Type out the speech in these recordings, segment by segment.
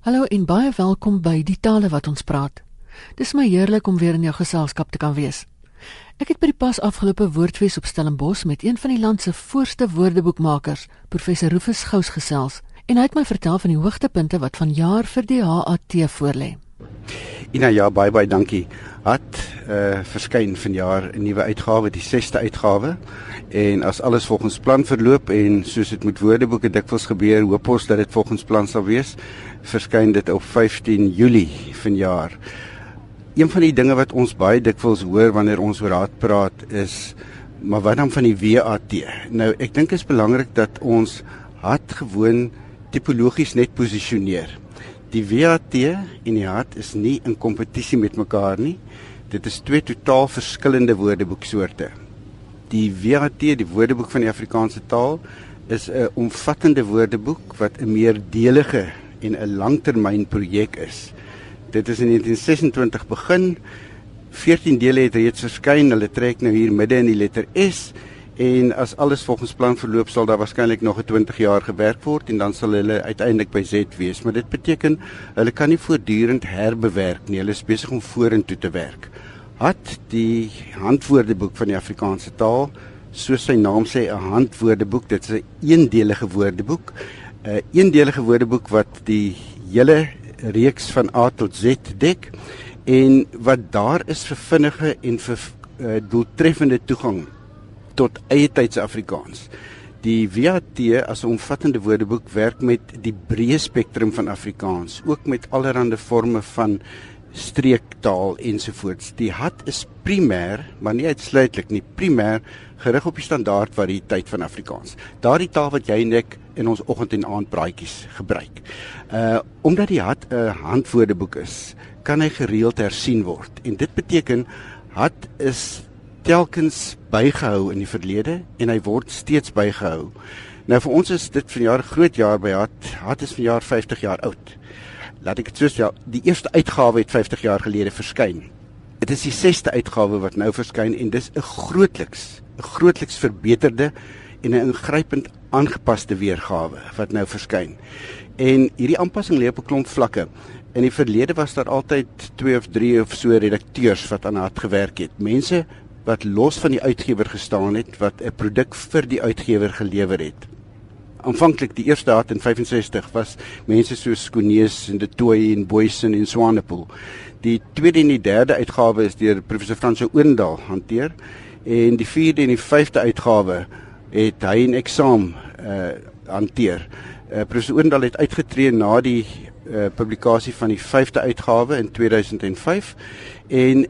Hallo en baie welkom by die tale wat ons praat. Dis my heerlik om weer in jou geselskap te kan wees. Ek het by die pas afgelope woordfees op Stellenbosch met een van die land se voorste woordeboekmakers, professor Rufus Gous gesels en hy het my vertel van die hoogtepunte wat vanjaar vir die HAT voorlê. Ina ja, baie baie dankie. Het uh verskyn vanjaar 'n nuwe uitgawe, die 6ste uitgawe. En as alles volgens plan verloop en soos dit met woordeboeke dikwels gebeur, hoop ons dat dit volgens plan sal wees verskyn dit op 15 Julie vanjaar. Een van die dinge wat ons baie dikwels hoor wanneer ons oor raad praat is maar wat dan van die WAT? Nou ek dink dit is belangrik dat ons hat gewoon tipologies net posisioneer. Die WAT en die hat is nie in kompetisie met mekaar nie. Dit is twee totaal verskillende woordeboeksoorte. Die WAT, die Woordeboek van die Afrikaanse taal, is 'n omvattende woordeboek wat 'n meerdelige en 'n langtermynprojek is. Dit is in 1926 begin. 14 dele het reeds verskyn. Hulle trek nou hier midde in die letter S en as alles volgens plan verloop sal daar waarskynlik nog 'n 20 jaar gewerk word en dan sal hulle uiteindelik by Z wees. Maar dit beteken hulle kan nie voortdurend herbewerk nie. Hulle is besig om vorentoe te werk. Het die handwoordeboek van die Afrikaanse taal, soos sy naam sê, 'n handwoordeboek. Dit is 'n eendelige woordeboek 'n uh, eendelige woordeboek wat die hele reeks van A tot Z dek en wat daar is vir vinnige en vir uh, doeltreffende toegang tot eie tydse Afrikaans. Die WAT as 'n omvattende woordeboek werk met die breë spektrum van Afrikaans, ook met allerlei forme van streektaal ensovoorts. Die hat is primêr, maar nie uitsluitlik nie, primêr gerig op die standaard variëteit van Afrikaans. Daardie taal wat jy en ek in ons oggend en aand praatjies gebruik. Uh omdat die hat 'n handwoordeboek is, kan hy gereeld hersien word. En dit beteken hat is telkens bygehou in die verlede en hy word steeds bygehou. Nou vir ons is dit vanjaar groot jaar by hat. Hat is vanjaar 50 jaar oud laat ek dit so stel, die eerste uitgawe het 50 jaar gelede verskyn. Dit is die 6ste uitgawe wat nou verskyn en dis 'n grootliks, 'n grootliks verbeterde en 'n ingrypend aangepaste weergawe wat nou verskyn. En hierdie aanpassing lê op 'n klomp vlakke. In die verlede was daar altyd 2 of 3 of so redakteurs wat aan hard gewerk het. Mense wat los van die uitgewer gestaan het wat 'n produk vir die uitgewer gelewer het aanvanklik die eerste hat in 65 was mense soos Skonees en De Tooy en Boysen en Swanepoel. Die tweede en die derde uitgawe is deur professor Frans Oendal hanteer en die vierde en die vyfde uitgawe het hy in eksaam uh hanteer. Uh professor Oendal het uitgetree na die uh publikasie van die vyfde uitgawe in 2005 en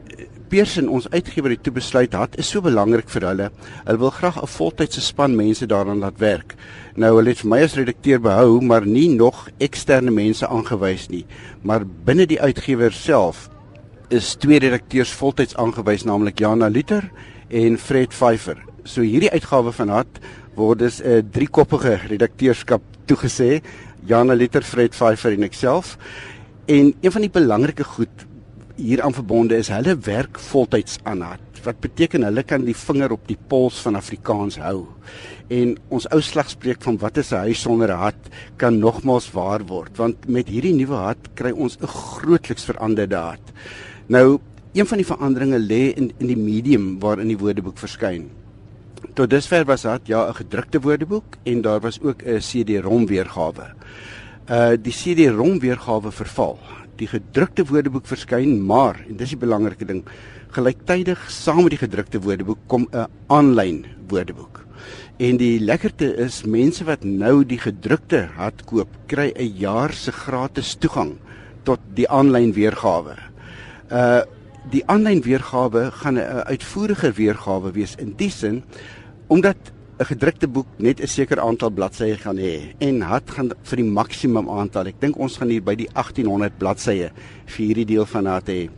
Pearson ons uitgewer het toe besluit dat is so belangrik vir hulle. Hulle wil graag 'n voltydse span mense daaraan laat werk. Nou hulle het vir my as redakteur behou, maar nie nog eksterne mense aangewys nie. Maar binne die uitgewer self is twee redakteurs voltyds aangewys, naamlik Jana Liter en Fred Pfeiffer. So hierdie uitgawe van Hat word dus 'n uh, driekoppige redakteurskap toegesê, Jana Liter, Fred Pfeiffer en ek self. En een van die belangrike goed hieraan verbonde is hulle werk voltyds aan hat. Wat beteken hulle kan die vinger op die pols van Afrikaans hou. En ons ou slagspreuk van wat is 'n huis sonder 'n hat kan nogmals waar word want met hierdie nuwe hat kry ons 'n grootliks veranderde hat. Nou, een van die veranderinge lê in in die medium waarin die woordeboek verskyn. Tot dusver was dit ja 'n gedrukte woordeboek en daar was ook 'n CD-ROM weergawe. Uh die CD-ROM weergawe verval die gedrukte woordeboek verskyn, maar en dis die belangrike ding, gelyktydig saam met die gedrukte woordeboek kom 'n aanlyn woordeboek. En die lekkerte is mense wat nou die gedrukte hat koop, kry 'n jaar se gratis toegang tot die aanlyn weergawe. Uh die aanlyn weergawe gaan 'n uitvoerige weergawe wees in die sin omdat 'n gedrukte boek net 'n seker aantal bladsye gaan hê en hat gaan vir die maksimum aantal. Ek dink ons gaan hier by die 1800 bladsye vir hierdie deel van hat hê.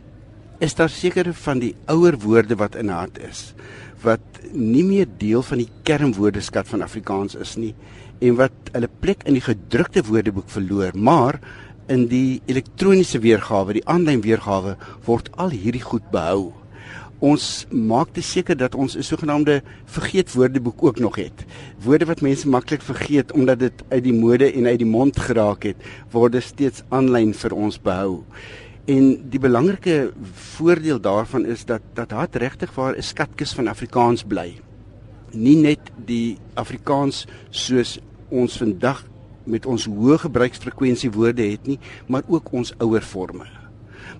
Is daar sekere van die ouer woorde wat in hat is wat nie meer deel van die kernwoordeskat van Afrikaans is nie en wat hulle plek in die gedrukte woordeboek verloor, maar in die elektroniese weergawe, die aanlyn weergawe word al hierdie goed behou. Ons maak dit seker dat ons 'n sogenaamde vergeetwoordeboek ook nog het. Woorde wat mense maklik vergeet omdat dit uit die mode en uit die mond geraak het, word steeds aanlyn vir ons behou. En die belangrike voordeel daarvan is dat dat hat regtig waar 'n skatkis van Afrikaans bly. Nie net die Afrikaans soos ons vandag met ons hoë gebruiksfrekwensie woorde het nie, maar ook ons ouer forme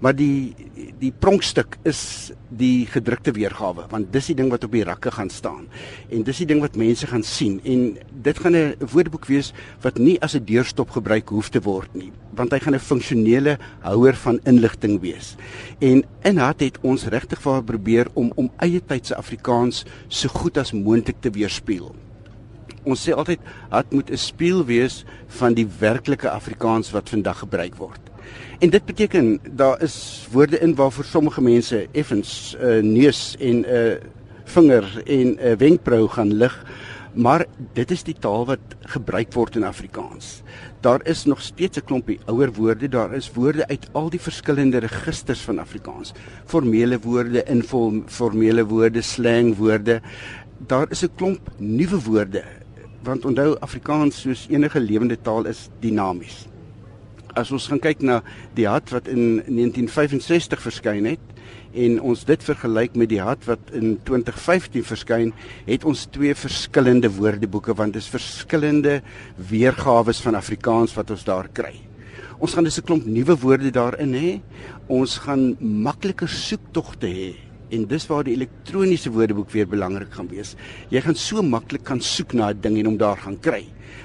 maar die die pronkstuk is die gedrukte weergawe want dis die ding wat op die rakke gaan staan. En dis die ding wat mense gaan sien. En dit gaan 'n woordeboek wees wat nie as 'n deurstop gebruik hoef te word nie want hy gaan 'n funksionele houer van inligting wees. En in hat het ons regtig vir probeer om om eie tydse Afrikaans so goed as moontlik te weerspieël ons sê altyd hat moet 'n spieël wees van die werklike Afrikaans wat vandag gebruik word En dit beteken daar is woorde in waarvoor sommige mense effens uh, neus en 'n uh, vinger en 'n uh, wenkbrau gaan lig, maar dit is die taal wat gebruik word in Afrikaans. Daar is nog steeds 'n klompie ouer woorde, daar is woorde uit al die verskillende registers van Afrikaans. Formele woorde, informele woorde, slangwoorde. Daar is 'n klomp nuwe woorde want onthou Afrikaans soos enige lewende taal is dinamies as ons gaan kyk na die hat wat in 1965 verskyn het en ons dit vergelyk met die hat wat in 2015 verskyn, het ons twee verskillende woordeboeke want dit is verskillende weergawe van Afrikaans wat ons daar kry. Ons gaan dus 'n klomp nuwe woorde daarin hê. Ons gaan makliker soektogte hê en dis waar die elektroniese woordeboek weer belangrik gaan wees. Jy gaan so maklik kan soek na 'n ding en hom daar gaan kry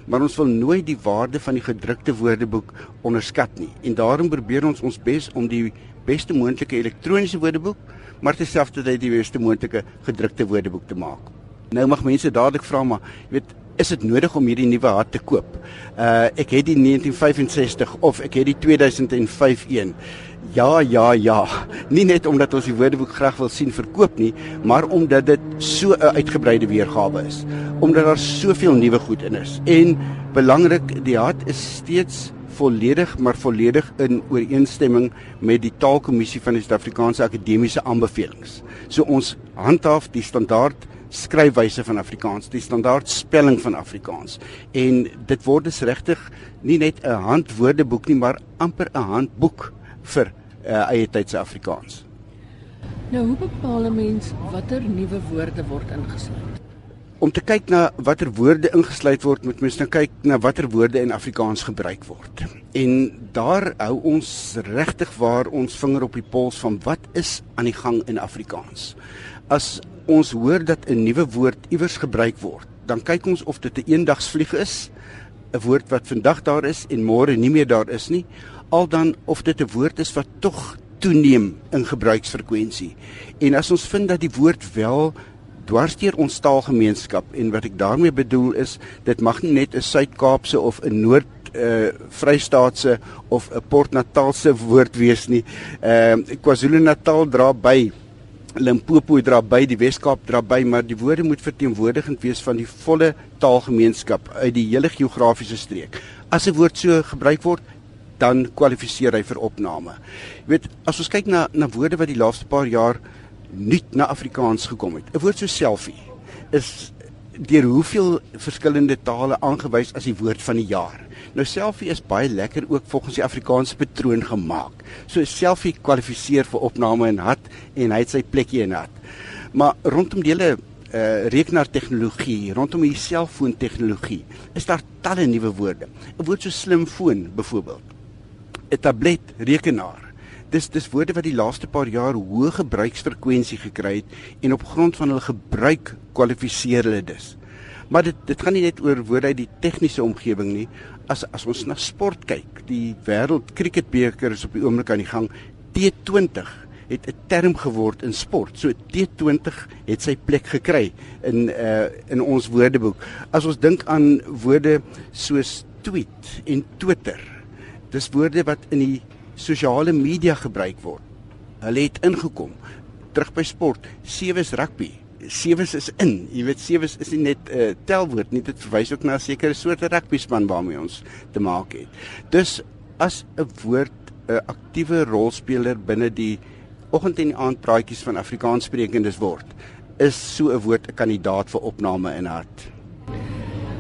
maar ons wil nooit die waarde van die gedrukte woordeboek onderskat nie. En daarom probeer ons ons bes om die beste moontlike elektroniese woordeboek, maar terselfdertyd die beste moontlike gedrukte woordeboek te maak. Nou mag mense dadelik vra maar, jy weet, is dit nodig om hierdie nuwe hat te koop? Uh ek het die 1965 of ek het die 2005 een. Ja, ja, ja. Nie net omdat ons die Woordeboek graag wil sien verkoop nie, maar omdat dit so 'n uitgebreide weergawe is. Omdat daar soveel nuwe goed in is. En belangrik, die hat is steeds volledig maar volledig in ooreenstemming met die Taalkommissie van die Suid-Afrikaanse Akademiese aanbevelings. So ons handhaaf die standaard skryfwyse van Afrikaans, die standaard spelling van Afrikaans. En dit word dus regtig nie net 'n handwoordeboek nie, maar amper 'n handboek vir uh, eie tydse Afrikaans. Nou hoe bepaal 'n mens watter nuwe woorde word ingesluit? Om te kyk na watter woorde ingesluit word, moet mens nou kyk na watter woorde in Afrikaans gebruik word. En daar hou ons regtig waar ons vinger op die pols van wat is aan die gang in Afrikaans. As ons hoor dat 'n nuwe woord iewers gebruik word, dan kyk ons of dit 'n een eendagsvlieg is, 'n woord wat vandag daar is en môre nie meer daar is nie, al dan of dit 'n woord is wat tog toeneem in gebruiksfrekwensie. En as ons vind dat die woord wel dwarsteer ons taalgemeenskap en wat ek daarmee bedoel is dit mag nie net 'n Suid-Kaapse of 'n Noord uh Vrystaatse of 'n Port Natalse woord wees nie. Ehm uh, KwaZulu-Natal dra by Limpopo dra by, die Wes-Kaap dra by, maar die woorde moet verteenwoordigend wees van die volle taalgemeenskap uit die hele geografiese streek. As 'n woord so gebruik word, dan kwalifiseer hy vir opname. Jy weet, as ons kyk na na woorde wat die laaste paar jaar nuut na Afrikaans gekom het. 'n Woord so selfie is deur hoeveel verskillende tale aangewys as die woord van die jaar. Nou selfie is baie lekker ook volgens die Afrikaanse patroon gemaak. So selfie kwalifiseer vir opname in hat en hy het sy plekjie in hat. Maar rondom die hele uh, rekenaartegnologie, rondom die selfoon tegnologie, is daar talle nuwe woorde. 'n Woord so slimfoon byvoorbeeld 'n tablet rekenaar. Dis dis woorde wat die laaste paar jaar hoë gebruiksfrekwensie gekry het en op grond van hulle gebruik kwalifiseer hulle dis. Maar dit dit gaan nie net oor woorde uit die tegniese omgewing nie. As as ons na sport kyk, die wêreld cricketbeker is op die oomblik aan die gang. T20 het 'n term geword in sport. So T20 het sy plek gekry in uh in ons woordeboek. As ons dink aan woorde soos tweet en Twitter Dis woorde wat in die sosiale media gebruik word. Hulle het ingekom terug by sport. Sewe is rugby. Sewe is in. Jy weet sewe is nie net 'n uh, telwoord nie, dit verwys ook na 'n sekere soort rugby span waarmee ons te maak het. Dus as 'n woord 'n aktiewe rolspeler binne die oggend en aand praatjies van Afrikaanssprekendes word, is so 'n woord 'n kandidaat vir opname in hart.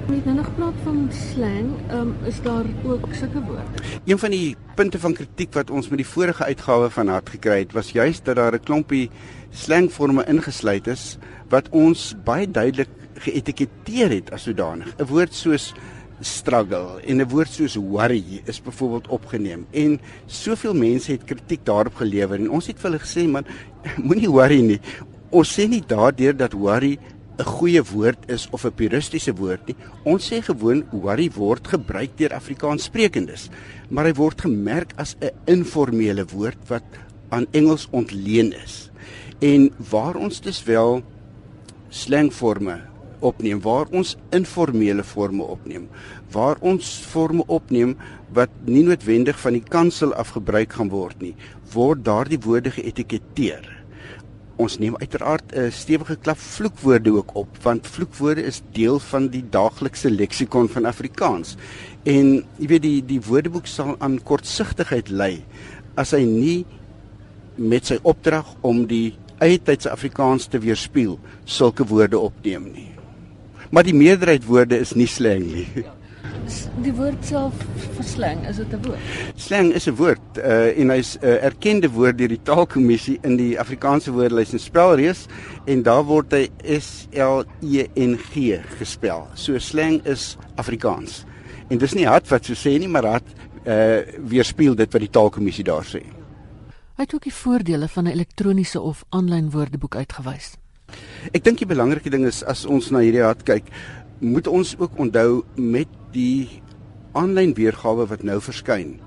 Met nou nog praat van slang, um, is daar ook sulke woorde. Een van die punte van kritiek wat ons met die vorige uitgawe van hart gekry het, was juist dat daar 'n klompie slangvorme ingesluit is wat ons baie duidelik geetiketeer het as sodanig. 'n Woord soos struggle en 'n woord soos worry is byvoorbeeld opgeneem en soveel mense het kritiek daarop gelewer en ons het vir hulle gesê man moenie worry nie ons sê nie daardeur dat worry 'n goeie woord is of 'n puristiese woord nie. Ons sê gewoon worry word gebruik deur Afrikaanssprekendes maar hy word gemerk as 'n informele woord wat aan Engels ontleen is. En waar ons dus wel slangforme opneem waar ons informele forme opneem waar ons forme opneem wat nie noodwendig van die kansel af gebruik gaan word nie word daardie woorde geetiketeer ons neem uiteraard 'n stewige klap vloekwoorde ook op want vloekwoorde is deel van die daaglikse leksikon van Afrikaans. En jy weet die die woordeboek sal aan kortsigtigheid lei as hy nie met sy opdrag om die eie tydse Afrikaans te weerspieël sulke woorde opneem nie. Maar die meerderheid woorde is nie slang nie. Die woord self vir slang, is dit 'n woord? Slang is 'n woord uh, en hy's 'n uh, erkende woord deur die Taalkommissie in die Afrikaanse woordelys en spelreeks en daar word hy S L E N G gespel. So slang is Afrikaans. En dis nie hard wat so sê nie, maar hard uh, weerspieël dit wat die Taalkommissie daar sê. Hy het ook die voordele van 'n elektroniese of aanlyn woordeboek uitgewys. Ek dink die belangrike ding is as ons na hierdie hart kyk, moet ons ook onthou met die aanlyn weergawe wat nou verskyn,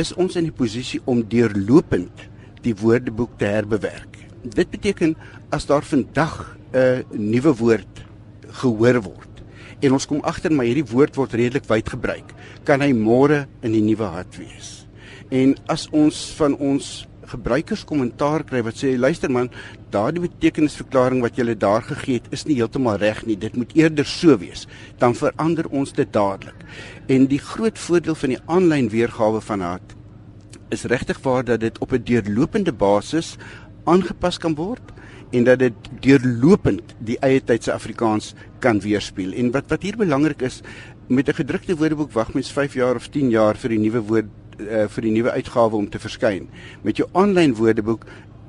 is ons in die posisie om deurlopend die woordeboek te herbewerk. Dit beteken as daar vandag 'n nuwe woord gehoor word en ons kom agter maar hierdie woord word redelik wyd gebruik, kan hy môre in die nuwe hart wees. En as ons van ons gebruikers kommentaar kry wat sê luister man, daardie betekenisverklaring wat jy daar gegee het is nie heeltemal reg nie. Dit moet eerder so wees. Dan verander ons dit dadelik. En die groot voordeel van die aanlyn weergawe van hart is regtig waar dat dit op 'n deurlopende basis aangepas kan word en dat dit deurlopend die eie tydse Afrikaans kan weerspieël. En wat wat hier belangrik is, met 'n gedrukte woordeboek wag mens 5 jaar of 10 jaar vir die nuwe woord uh, vir die nuwe uitgawe om te verskyn. Met jou aanlyn woordeboek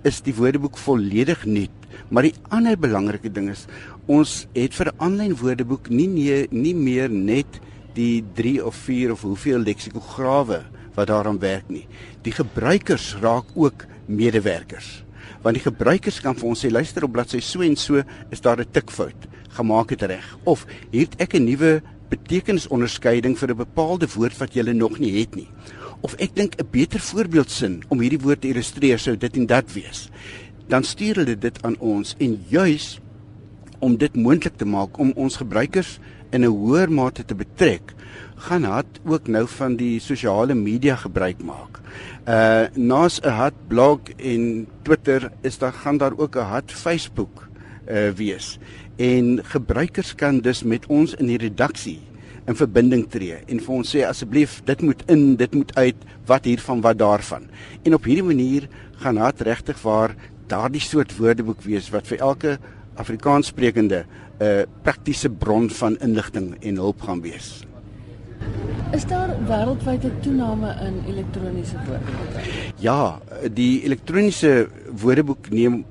is die woordeboek volledig nuut. Maar die ander belangrike ding is ons het vir 'n aanlyn woordeboek nie nie, nie meer net die 3 of 4 of hoeveel leksikograwe wat daaraan werk nie. Die gebruikers raak ook medewerkers. Want die gebruikers kan vir ons sê luister op bladsy so en so is daar 'n tikfout. Gemaak dit reg. Of hier het ek 'n nuwe betekenisonderskeiding vir 'n bepaalde woord wat jy nog nie het nie of ek dink 'n beter voorbeeldsin om hierdie woord te illustreer sou dit en dat wees. Dan stuur hulle dit aan ons en juis om dit moontlik te maak om ons gebruikers in 'n hoër mate te betrek, gaan hat ook nou van die sosiale media gebruik maak. Uh naas 'n hat blog en Twitter is daar gaan daar ook 'n hat Facebook uh wees. En gebruikers kan dus met ons in die redaksie in verbinding tree en vir ons sê asseblief dit moet in dit moet uit wat hiervan wat daarvan en op hierdie manier gaan dit regtig waar daardie soort woordeboek wees wat vir elke Afrikaanssprekende 'n uh, praktiese bron van inligting en hulp gaan wees. Is daar wêreldwyd 'n toename in elektroniese woordeboeke? Ja, die elektroniese woordeboek neem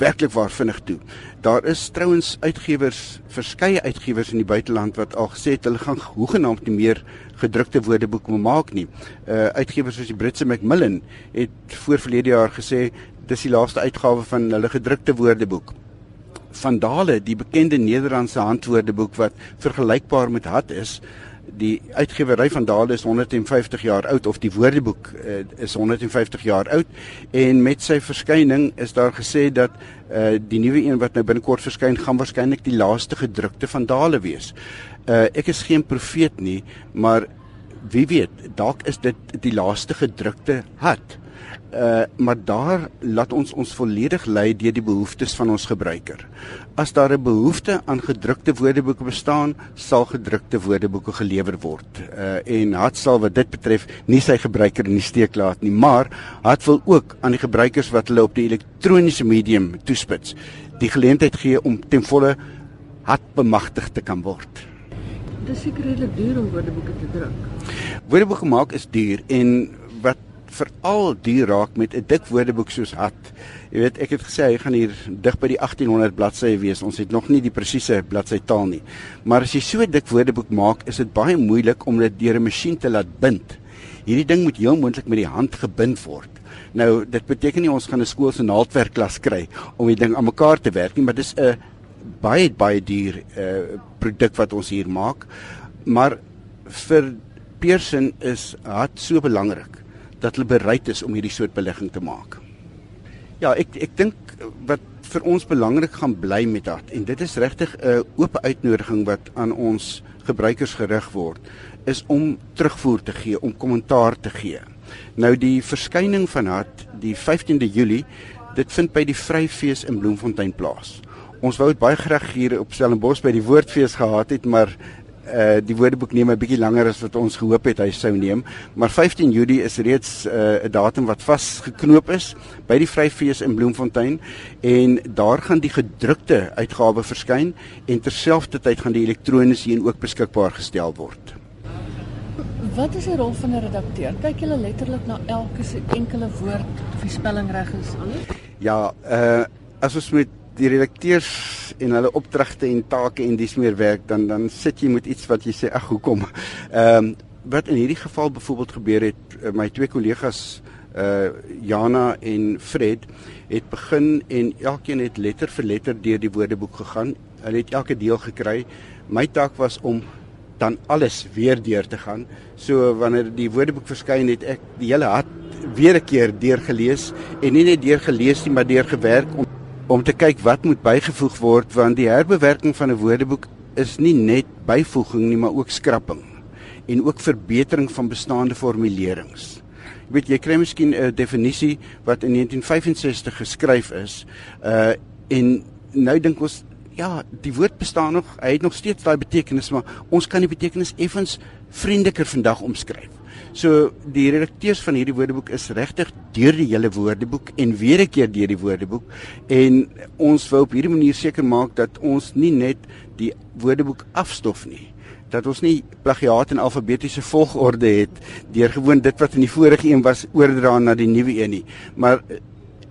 werklik waar vinnig toe. Daar is trouens uitgewers, verskeie uitgewers in die buiteland wat al gesê het hulle gaan hoegenaamd nie meer gedrukte woordeboeke maak nie. Uh uitgewers soos die Britse Macmillan het voor verlede jaar gesê dis die laaste uitgawe van hulle gedrukte woordeboek. Van Dale, die bekende Nederlandse handwoordeboek wat vergelykbaar met Hat is, die uitgewery van Dale is 150 jaar oud of die woordeboek uh, is 150 jaar oud en met sy verskyning is daar gesê dat uh, die nuwe een wat nou binnekort verskyn gaan waarskynlik die laaste gedrukte van Dale wees. Uh, ek is geen profeet nie, maar wie weet, dalk is dit die laaste gedrukte hat. Uh maar daar laat ons ons volledig lei deur die behoeftes van ons gebruiker. As daar 'n behoefte aan gedrukte woordeboeke bestaan, sal gedrukte woordeboeke gelewer word. Uh en hat sal wat dit betref nie sy gebruiker in die steek laat nie, maar hat wil ook aan die gebruikers wat hulle op die elektroniese medium toespits, die geleentheid gee om ten volle hat bemagtig te kan word. Dit is seker redelik duur om woordeboeke te druk. Woordeboeke maak is duur en veral duur raak met 'n dik woordeboek soos hat. Jy weet, ek het gesê hy gaan hier dig by die 1800 bladsye wees. Ons het nog nie die presiese bladsy taal nie. Maar as jy so 'n dik woordeboek maak, is dit baie moeilik om dit deur 'n masjien te laat bind. Hierdie ding moet heel moontlik met die hand gebind word. Nou, dit beteken nie ons gaan 'n skool se naaldwerkklas kry om die ding aan mekaar te werk nie, maar dis 'n baie baie duur uh produk wat ons hier maak. Maar vir Pearson is hat so belangrik dat hulle bereid is om hierdie soort belegging te maak. Ja, ek ek dink wat vir ons belangrik gaan bly met dat en dit is regtig 'n oop uitnodiging wat aan ons gebruikers gerig word is om terugvoer te gee, om kommentaar te gee. Nou die verskyning van hat die 15de Julie, dit vind by die Vryfees in Bloemfontein plaas. Ons wou dit baie graag hier op Stellenbosch by die Woordfees gehad het, maar uh die woordeboek neem 'n bietjie langer as wat ons gehoop het hy sou neem, maar 15 Julie is reeds 'n uh, datum wat vasgeknoop is by die Vryfees in Bloemfontein en daar gaan die gedrukte uitgawe verskyn en terselfdertyd gaan die elektroniese een ook beskikbaar gestel word. Wat is die rol van 'n redakteur? Kyk jy letterlik na elke enkele woord of die spelling reg is alles? Ja, uh as ons met die redakteurs en hulle opdragte en take en dis meer werk dan dan sit jy met iets wat jy sê ag hoekom. Ehm um, wat in hierdie geval byvoorbeeld gebeur het uh, my twee kollegas uh Jana en Fred het begin en elkeen het letter vir letter deur die woordeboek gegaan. Hulle het elke deel gekry. My taak was om dan alles weer deur te gaan. So wanneer die woordeboek verskyn het ek die hele hat weer 'n keer deurgelees en nie net deurgelees nie maar deurgewerk om om te kyk wat moet bygevoeg word want die herbewerking van 'n woordeboek is nie net byvoeging nie maar ook skrapping en ook verbetering van bestaande formulerings. Jy weet jy kry miskien 'n definisie wat in 1965 geskryf is uh en nou dink ons ja, die woord bestaan nog, hy het nog steeds daai betekenis maar ons kan die betekenis effens vriendeliker vandag omskryf. So die redakteurs van hierdie woordeboek is regtig deur die hele woordeboek en weer 'n keer deur die woordeboek en ons wou op hierdie manier seker maak dat ons nie net die woordeboek afstof nie dat ons nie plagiaat in alfabetiese volgorde het deur gewoon dit wat in die vorige een was oordra na die nuwe een nie maar eh,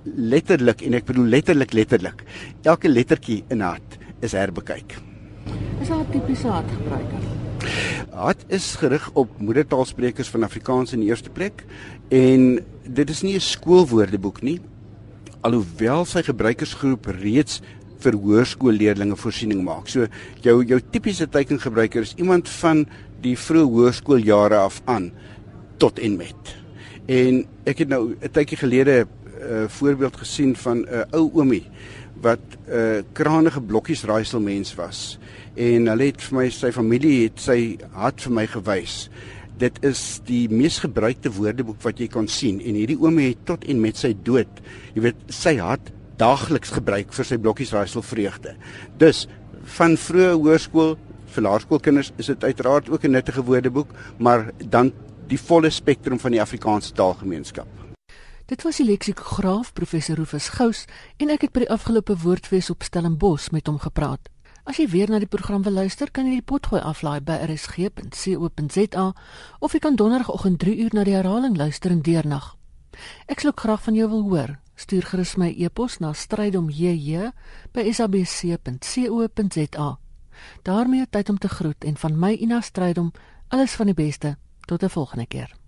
letterlik en ek bedoel letterlik letterlik elke lettertjie in hart is herbekyk is al tipiese hartgebruiker Hat is gerig op moedertaalsprekers van Afrikaans in die eerste plek en dit is nie 'n skoolwoordeboek nie. Alhoewel sy gebruikersgroep reeds vir hoërskoolleerdlinge voorsiening maak. So jou jou tipiese teikengebruiker is iemand van die vroeë hoërskooljare af aan tot en met. En ek het nou 'n tydjie gelede 'n uh, voorbeeld gesien van 'n uh, ou oomie wat 'n uh, kranige blokkies raaisel mens was en hulle het vir my sy familie het sy hat vir my gewys. Dit is die mees gebruikte woordeboek wat jy kan sien en hierdie oomie het tot en met sy dood, jy weet, sy hat daagliks gebruik vir sy blokkies raaisel vreugde. Dus van vroeë hoërskool vir laerskoolkinders is dit uiteraard ook 'n nuttige woordeboek, maar dan die volle spektrum van die Afrikaanse taalgemeenskap. Dit was die leksikograaf professor Rufus Gous en ek het by die afgelope woordfees op Stellenbosch met hom gepraat. As jy weer na die program wil luister, kan jy die potgooi aflaai by rsg.co.za of jy kan donderdagoggend 3 uur na die herhaling luister in deernag. Ek sal graag van jou wil hoor. Stuur gerus my e-pos na strydomjj@sabc.co.za. daarmee tyd om te groet en van my Ina Strydom alles van die beste tot 'n volgende keer.